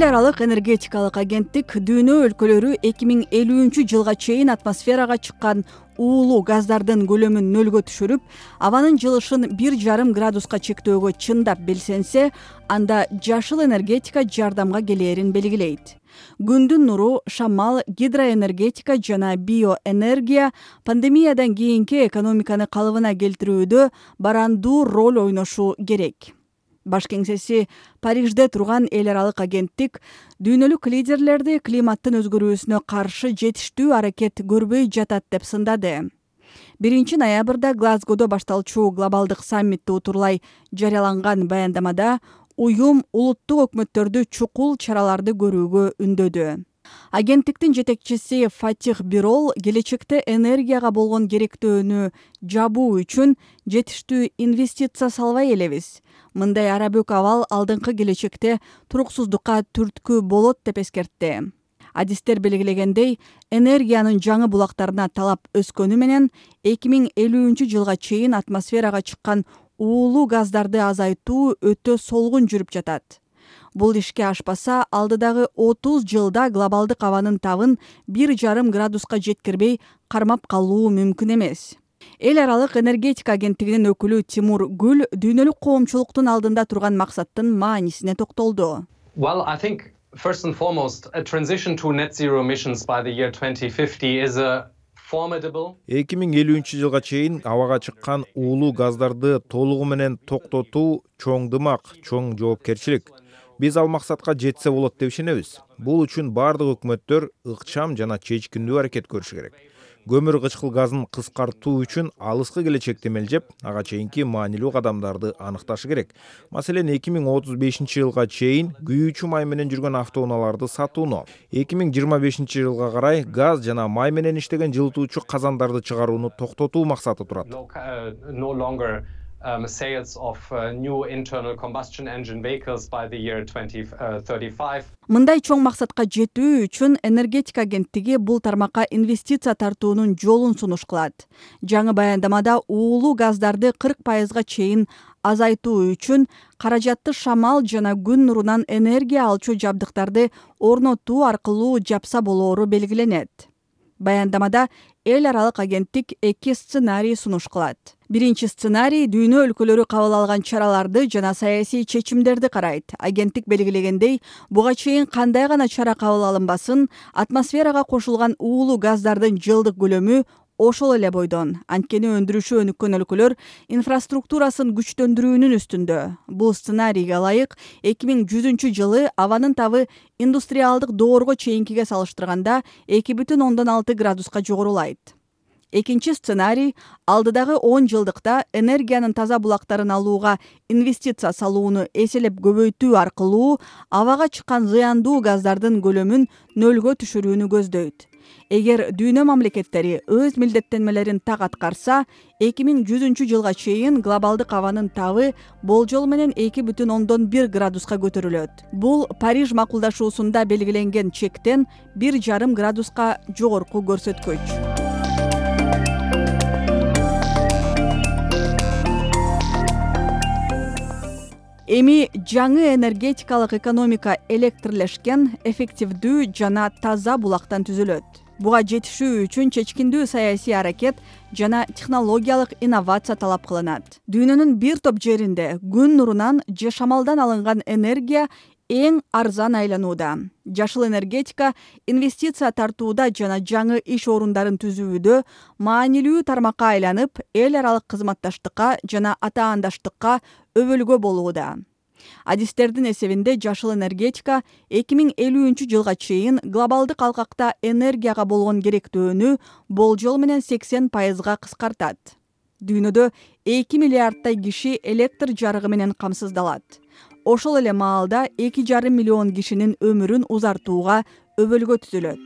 эл аралык энергетикалык агенттик дүйнө өлкөлөрү эки миң элүүнчү жылга чейин атмосферага чыккан уулуу газдардын көлөмүн нөлгө түшүрүп абанын жылышын бир жарым градуска чектөөгө чындап белсенсе анда жашыл энергетика жардамга келээрин белгилейт. Күндүн нуру шамал гидроэнергетика жана биоэнергия пандемиядан кийинки экономиканы калыбына келтирүүдө барандуу роль ойношу керек баш кеңсеси парижде турган эл аралык агенттик дүйнөлүк лидерлерди климаттын өзгөрүүсүнө каршы жетиштүү аракет көрбөй жатат деп сындады. Биринчи ноябрда глазгодо башталчу глобалдык саммитти утурлай жарыяланган баяндамада уюм улуттук өкмөттөрдү чукул чараларды көрүүгө үндөдү. Агенттиктин жетекчиси фатих бирол келечекте энергияга болгон керектөөнү жабуу үчүн жетиштүү инвестиция салбай элебиз мындай арабөк абал алдыңкы келечекте туруксуздукка түрткү болот деп эскертти. Адистер белгилегендей энергиянын жаңы булактарына талап өскөнү менен эки миң элүүнчү жылга чейин атмосферага чыккан уулуу газдарды азайтуу өтө солгун жүрүп жатат. Бул ишке ашпаса алдыдагы отуз жылда глобалдык абанын табын бир жарым градуска жеткирбей кармап калуу мүмкүн эмес эл аралык энергетика агенттигинин өкүлү тимур гүл дүйнөлүк коомчулуктун алдында турган максаттын маанисине токтолду. Эки миң элүүнчү жылга чейин абага чыккан уулуу газдарды толугу менен токтотуу чоң дымак чоң жоопкерчилик. Биз ал максатка жетсе болот деп ишенебиз. Бул үчүн баардык өкмөттөр ыкчам жана чечкиндүү аракет көрүшү керек көмүр кычкыл газын кыскартуу үчүн алыскы келечекти эмелжеп ага чейинки маанилүү кадамдарды аныкташы керек. Маселен эки миң отуз бешинчи жылга чейин күйүүчү май менен жүргөн автоунааларды сатууну. эки миң жыйырма бешинчи жылга карай газ жана май менен иштеген жылытуучу казандарды чыгарууну токтотуу максаты турат Um, sales of uh, new internal combustion engine vehicles by the year twenty uh, thirty five мындай чоң максатка жетүү үчүн энергетика агенттиги бул тармакка инвестиция тартуунун жолун сунуш кылат. Жаңы баяндамада уулуу газдарды кырк пайызга чейин азайтуу үчүн каражатты шамал жана күн нурунан энергия алчу жабдыктарды орнотуу аркылуу жапса болоору белгиленет. Баяндамада эл аралык агенттик эки сценарий сунуш кылат биринчи сценарий дүйнө өлкөлөрү кабыл алган чараларды жана саясий чечимдерди карайт. Агенттик белгилегендей буга чейин кандай гана чара кабыл алынбасын атмосферага кошулган уулуу газдардын жылдык көлөмү ошол эле бойдон. Анткени өндүрүшү өнүккөн өлкөлөр инфраструктурасын күчтөндүрүүнүн үстүндө. Бул сценарийге ылайык эки миң жүзүнчү жылы абанын табы индустриалдык доорго чейинкиге салыштырганда эки бүтүн ондон алты градуска жогорулайт экинчи сценарий алдыдагы он жылдыкта энергиянын таза булактарын алууга инвестиция салууну эселеп көбөйтүү аркылуу абага чыккан зыяндуу газдардын көлөмүн нөлгө түшүрүүнү көздөйт. Эгер дүйнө мамлекеттери өз милдеттенмелерин так аткарса эки миң жүзүнчү жылга чейин глобалдык абанын табы болжол менен эки бүтүн ондон бир градуска көтөрүлөт. Бул париж макулдашуусунда белгиленген чектен бир жарым градуска жогорку көрсөткүч эми жаңы энергетикалык экономика электрлешкен эффективдүү жана таза булактан түзүлөт. Буга жетишүү үчүн чечкиндүү саясий аракет жана технологиялык инновация талап кылынат. Дүйнөнүн бир топ жеринде күн нурунан же шамалдан алынган энергия эң арзан айланууда. Жашыл энергетика инвестиция тартууда жана жаңы иш орундарын түзүүдө маанилүү тармакка айланып эл аралык кызматташтыкка жана атаандаштыкка өбөлгө болууда. Адистердин эсебинде жашыл энергетика эки миң элүүнчү жылга чейин глобалдык алкакта энергияга болгон керектөөнү болжол менен сексен пайызга кыскартат. Дүйнөдө эки миллиарддай киши электр жарыгы менен камсыздалат ошол эле маалда эки жарым миллион кишинин өмүрүн узартууга өбөлгө түзүлөт.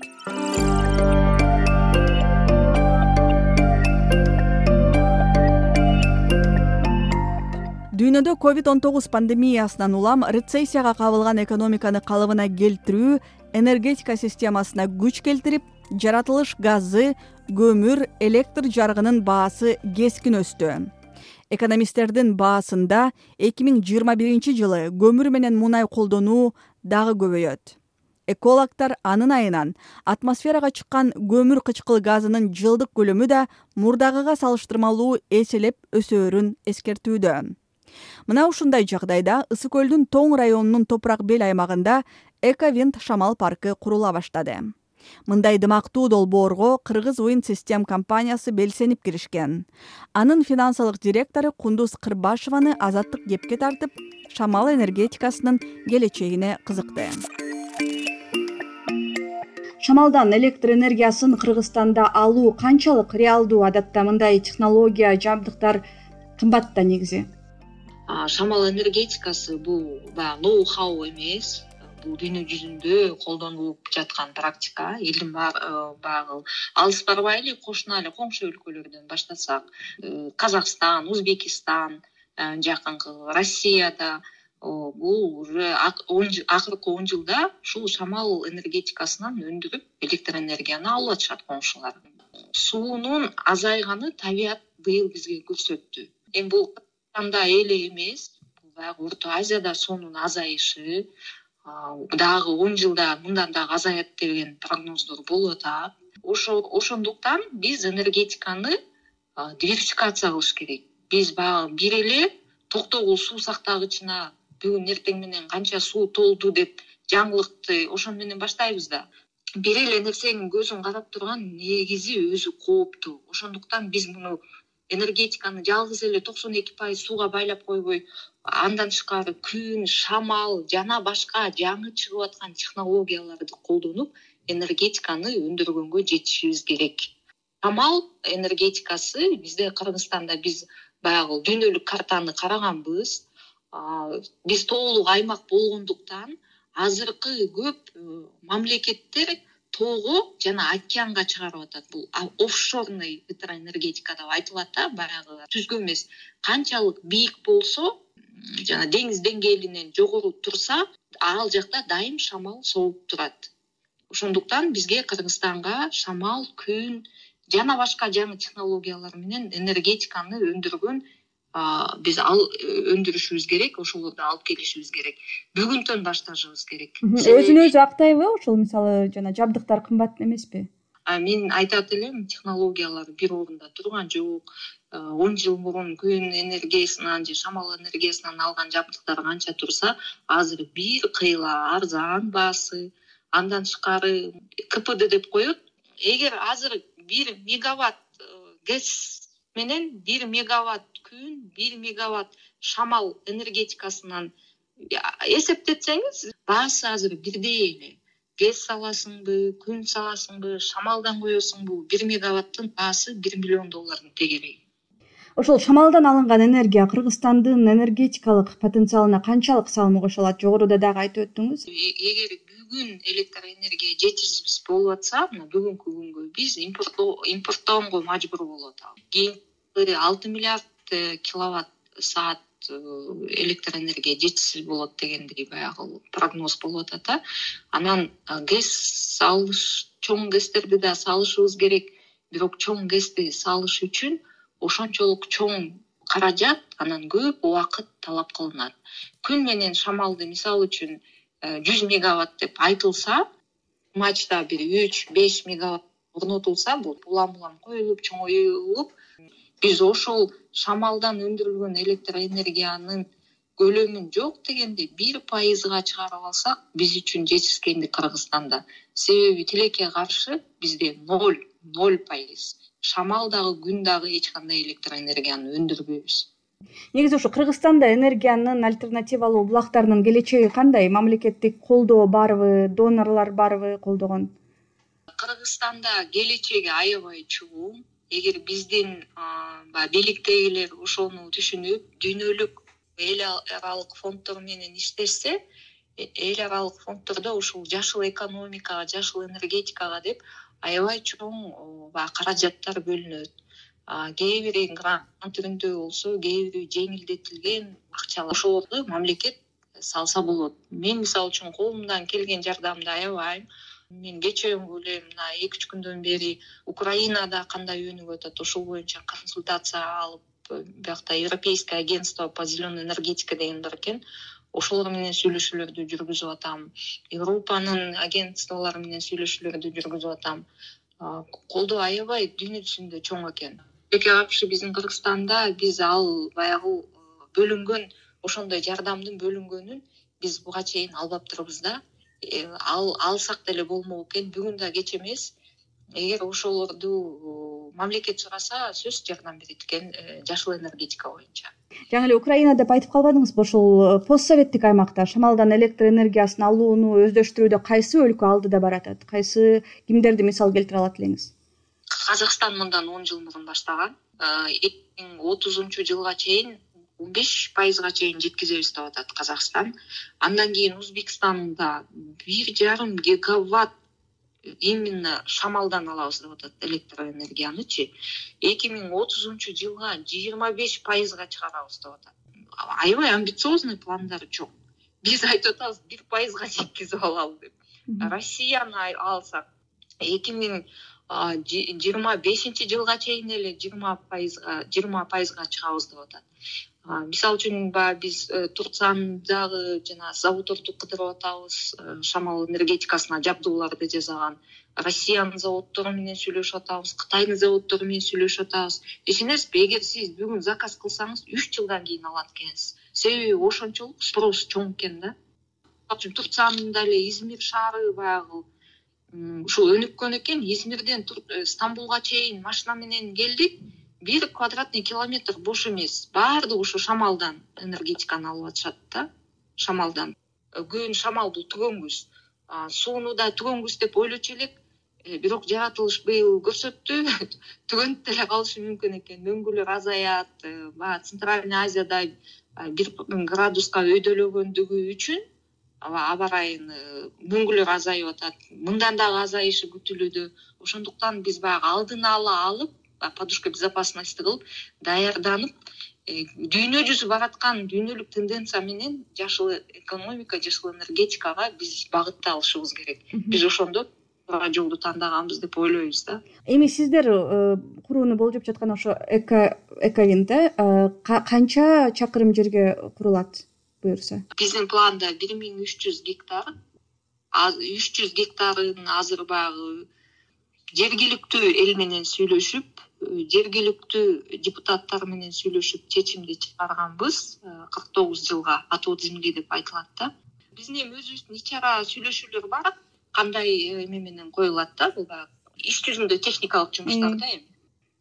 Дүйнөдө ковид он тогуз пандемиясынан улам рецессияга кабылган экономиканы калыбына келтирүү энергетика системасына күч келтирип жаратылыш газы көмүр электр жарыгынын баасы кескин өстү экономисттердин баасында эки миң жыйырма биринчи жылы көмүр менен мунай колдонуу дагы көбөйөт. Экологдор анын айынан атмосферага чыккан көмүр кычкыл газынын жылдык көлөмү да мурдагыга салыштырмалуу эселеп өсөөрүн эскертүүдө. Мына ушундай жагдайда ысык көлдүн тоң районунун топурак бел аймагында эко винд шамал паркы курула баштады мындай дымактуу долбоорго кыргыз wind систем компаниясы белсенип киришкен. Анын финансылык директору кундуз кырбашеваны азаттык кепке тартып шамал энергетикасынын келечегине кызыкты. Шамалдан электр энергиясын кыргызстанда алуу канчалык реалдуу адатта мындай технология жабдыктар кымбат да негизи шамал энергетикасы бул баягы ноу хау эмес бул дүйнө жүзүндө колдонулуп жаткан практика. Элдин э, баягы алыс барбайлы кошуна эле коңшу өлкөлөрдөн баштасак. Э, казакстан узбекистан э, жакынкы россияда бул уже акыркы он жылда ушул шамал энергетикасынан өндүрүп электр энергияны алып атышат коңшулар. Суунун азайганы табият быйыл бизге көрсөттү. Эми бул кыргызстанда эле эмес баягы орто азияда суунун азайышы дагы он жылда мындан дагы азаят деген прогноздор болуп атат ошо ошондуктан биз энергетиканы диверсификация кылыш керек. Биз баягы бир эле токтогул суу сактагычына бүгүн эртең менен канча суу толду деп жаңылыкты ошону менен баштайбыз да. Бир эле нерсенин көзүн карап турган негизи өзү кооптуу ошондуктан биз муну энергетиканы жалгыз эле токсон эки пайыз сууга байлап койбой андан тышкары күн шамал жана башка жаңы чыгып аткан технологияларды колдонуп энергетиканы өндүргөнгө жетишибиз керек. Шамал энергетикасы бизде кыргызстанда биз баягы дүйнөлүк картаны караганбыз. Биз тоолук аймак болгондуктан азыркы көп э, мамлекеттер тоого жана океанга чыгарып атат. Бул офшорный ветроэнергетика деп айтылат да баягы түзгү эмес. Канчалык бийик болсо жана деңиз деңгээлинен жогору турса ал жакта дайым шамал соғуп турат. Ошондуктан бизге кыргызстанга шамал күн жана башка жаңы технологиялар менен энергетиканы өндүргөн биз ал өндүрүшүбүз керек ошолорду алып келишибиз керек. Бүгүнтөн башташыбыз керек. Өзүн өзү актайбы ошол мисалы жана жабдыктар кымбат эмеспи? Мен айтат элем технологиялар бир орунда турган жок он жыл мурун күн энергиясынан же шамал энергиясынан алган жабдыктар канча турса азыр бир кыйла арзан баасы андан тышкары кпд деп коет. Эгер азыр бир мегаватт э, гэс менен бир мегаватт күн бир мегаватт шамал энергетикасынан эсептетсеңиз баасы азыр бирдей эле. Гэс саласыңбы күн саласыңбы шамалдан коесуңбу бир мегаваттын баасы бир миллион доллардын тегереги ошол шамалдан алынган энергия кыргызстандын энергетикалык потенциалына канчалык салым кошо алат жогоруда дагы айтып өттүңүз. Э, эгер бүгүн электр энергия жетишсиз болуп атса мына бүгүнкү күнгө биз импорттогонго мажбур болуп атабыз кийинки алты миллиард Э, киловатт саат э, электр энергия жетишсиз болот дегендей баягы прогноз болуп атат да. Анан гэс салыш чоң гэстерди да салышыбыз керек. Бирок чоң гэсти салыш үчүн ошончолук чоң каражат анан көп убакыт талап кылынат. Күн менен шамалды мисалы үчүн жүз мегаватт деп айтылса мачта бир үч беш мегаватт орнотулса бул улам улам коюлуп чоңоюлуп биз ошол шамалдан өндүрүлгөн электр энергиянын көлөмүн жок дегенде бир пайызга чыгарып алсак биз үчүн жетишкендик кыргызстанда. Себеби тилекке каршы бизде ноль ноль пайыз шамал дагы күн дагы эч кандай электр энергияны өндүрбөйбүз. Негизи ушу кыргызстанда энергиянын альтернативалуу булактарынын келечеги кандай? Мамлекеттик колдоо барбы донорлор барбы колдогон? Кыргызстанда келечеги аябай чугун эгер биздин баягы бийликтегилер ошону түшүнүп дүйнөлүк эл аралык фонддор менен иштешсе э, эл аралык фонддордо ушул жашыл экономикага жашыл энергетикага деп аябай чоң баягы каражаттар бөлүнөт. Кээ бири грант түрүндө болсо кээ бири жеңилдетилген акчалар ошолорду мамлекет салса болот. Мен мисалы үчүн колумдан келген жардамды аябайм. Мен кечээкүнкү эле мына эки үч күндөн бери украинада кандай өнүгүп атат ошол боюнча консультация алып биякта европейское агентство по зеленой энергетике деген бар экен ошолор менен сүйлөшүүлөрдү жүргүзүп атам. Европанын агентстволору менен сүйлөшүүлөрдү жүргүзүп атам. Колдоо аябай дүйнө жүзүндө чоң экен. Акш биздин кыргызстанда биз ал баягы бөлүнгөн ошондой жардамдын бөлүнгөнүн биз буга чейин албаптырбыз да. Э, ал алсак деле болмок экен бүгүн да кеч эмес. Эгер ошолорду мамлекет сураса сөзсүз жардам берет экен жашыл энергетика боюнча. Жаңы эле украина деп айтып калбадыңызбы ушул э, пост советтик аймакта шамалдан электр энергиясын алууну өздөштүрүүдө кайсы өлкө алдыда баратат? Кайсы кимдерди мисал келтире алат элеңиз? Казакстан мындан он жыл мурун баштаган. Эки миң отузунчу жылга чейин он беш пайызга чейин жеткизебиз деп атат казакстан андан кийин узбекстанда бир жарым гигаватт именно шамалдан алабыз деп атат электроэнергиянычы эки миң отузунчу жылга жыйырма беш пайызга чыгарабыз деп атат. Аябай амбициозный пландары чоң. Биз айтып атабыз бир пайызга жеткизип алалы деп. Россияны алсак эки миң жыйырма бешинчи жылга чейин эле жыйырма пайызга жыйырма пайызга чыгабыз деп атат. Мисалы үчүн баягы биз э, турциянын дагы жанагы заводдорду кыдырып атабыз э, шамал энергетикасына жабдууларды жасаган. Россиянын заводдору менен сүйлөшүп атабыз кытайдын заводдору менен сүйлөшүп атабыз. Ишенесизби эгер сиз бүгүн заказ кылсаңыз үч жылдан кийин алат экенсиз. Себеби ошончолук спрос чоң экен да. Турциянын дале измир шаары баягы ушул өнүккөн экен измирден э, стамбулга чейин машина менен келдик. Бир квадратный километр бош эмес. Баардыгы ушу шамалдан энергетиканы алып атышат да. Шамалдан. Көбүн шамалды түгөнгүс сууну да түгөнгүс деп ойлочу элек. Э, бирок жаратылыш быйыл көрсөттү. Түгөнүп деле калышы мүмкүн экен. Мөңгүлөр азаят э, баягы центральный азияда бир градуска өйдөлөгөндүгү үчүн аба ырайын э, мөңгүлөр азайып атат. Мындан дагы азайышы күтүлүүдө. Ошондуктан биз баягы алдын ала алып подушка безопасности кылып даярданып э, дүйнө жүзү бараткан дүйнөлүк тенденция менен жашыл экономика жашыл энергетикага биз багыттай алышыбыз керек. Биз ошондо туура жолду тандаганбыз деп ойлойбуз да. Эми сиздер э, курууну болжоп жаткан ошо эковинт э канча чакырым жерге курулат буюрса? Биздин планда бир миң үч жүз гектар үч жүз гектарын азыр баягы жергиликтүү эл менен сүйлөшүп жергиликтүү депутаттар менен сүйлөшүп чечимди чыгарганбыз. Э, кырк тогуз жылга отвод земли деп айтылат да. Биздин эми өзүбүздүн ич ара сүйлөшүүлөр бар. Кандай э, эме менен коюлат да бул баягы иш жүзүндө техникалык жумуштар да эми.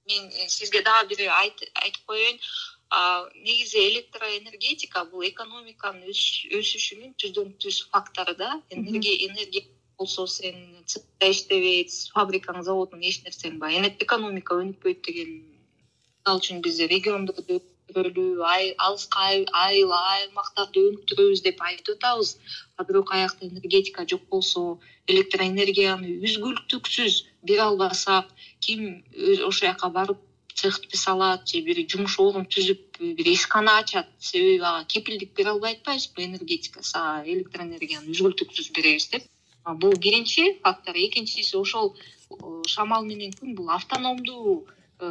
Мен э, сизге дагы бир айтып коеюн негизи электроэнергетика бул экономиканын өсүшүнүн түздөн түз фактору да. Энергия болсо сен цехда иштебейт фабрикаң заводуң эч нерсең баягы экономика өнүкпөйт деген. Мисалы үчүн биз региондорду өнүктүрөлү алыска айыл аймактарды өнүктүрөбүз деп айтып атабыз. А бирок аякта энергетика жок болсо электроэнергияны үзгүлтүксүз бере албасак ким ошол жака барып цехти салат же бир жумуш орун түзүп бир ишкана ачат. Себеби ага кепилдик бере албай атпайбызбы энергетика сага электроэнергияны үзгүлтүксүз беребиз деп. Бул биринчи фактор. Экинчиси ошол шамал менен күн бул автономдуу э,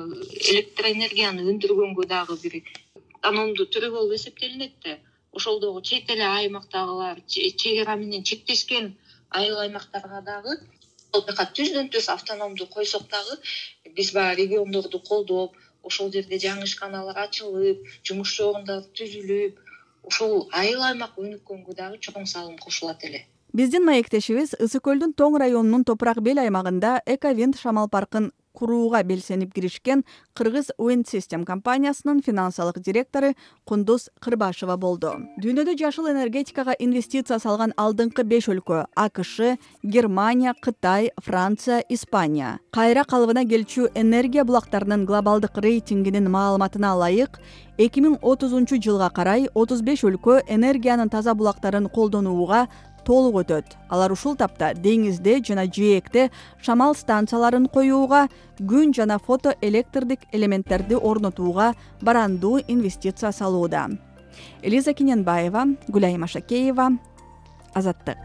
электроэнергияны өндүргөнгө дагы бир автономдуу түрү болуп эсептелинет да. Ошол дагы чет эле аймактагылар чек ара менен чектешкен айыл аймактарга дагы түздөн түз автономдуу койсок дагы биз баягы региондорду колдоп ошол жерде жаңы ишканалар ачылып жумушчу орундар түзүлүп ушул айыл аймак өнүккөнгө дагы чоң салым кошулат эле. Биздин маектешибиз ысык көлдүн тоң районунун топурак бел аймагында эковинд шамал паркын курууга белсенип киришкен кыргыз wind system компаниясынын финансылык директору кундуз кырбашева болду. Дүйнөдө жашыл энергетикага инвестиция салган алдыңкы беш өлкө акш германия кытай франция испания. Кайра калыбына келчү энергия булактарынын глобалдык рейтингинин маалыматына ылайык эки миң отузунчу жылга карай отуз беш өлкө энергиянын таза булактарын колдонууга толук өтөт. Алар ушул тапта деңизде жана жээкте шамал станцияларын коюуга күн жана фотоэлектрдик элементтерди орнотууга барандуу инвестиция салууда. Элиза кененбаева гүлайым ашакеева. Азаттык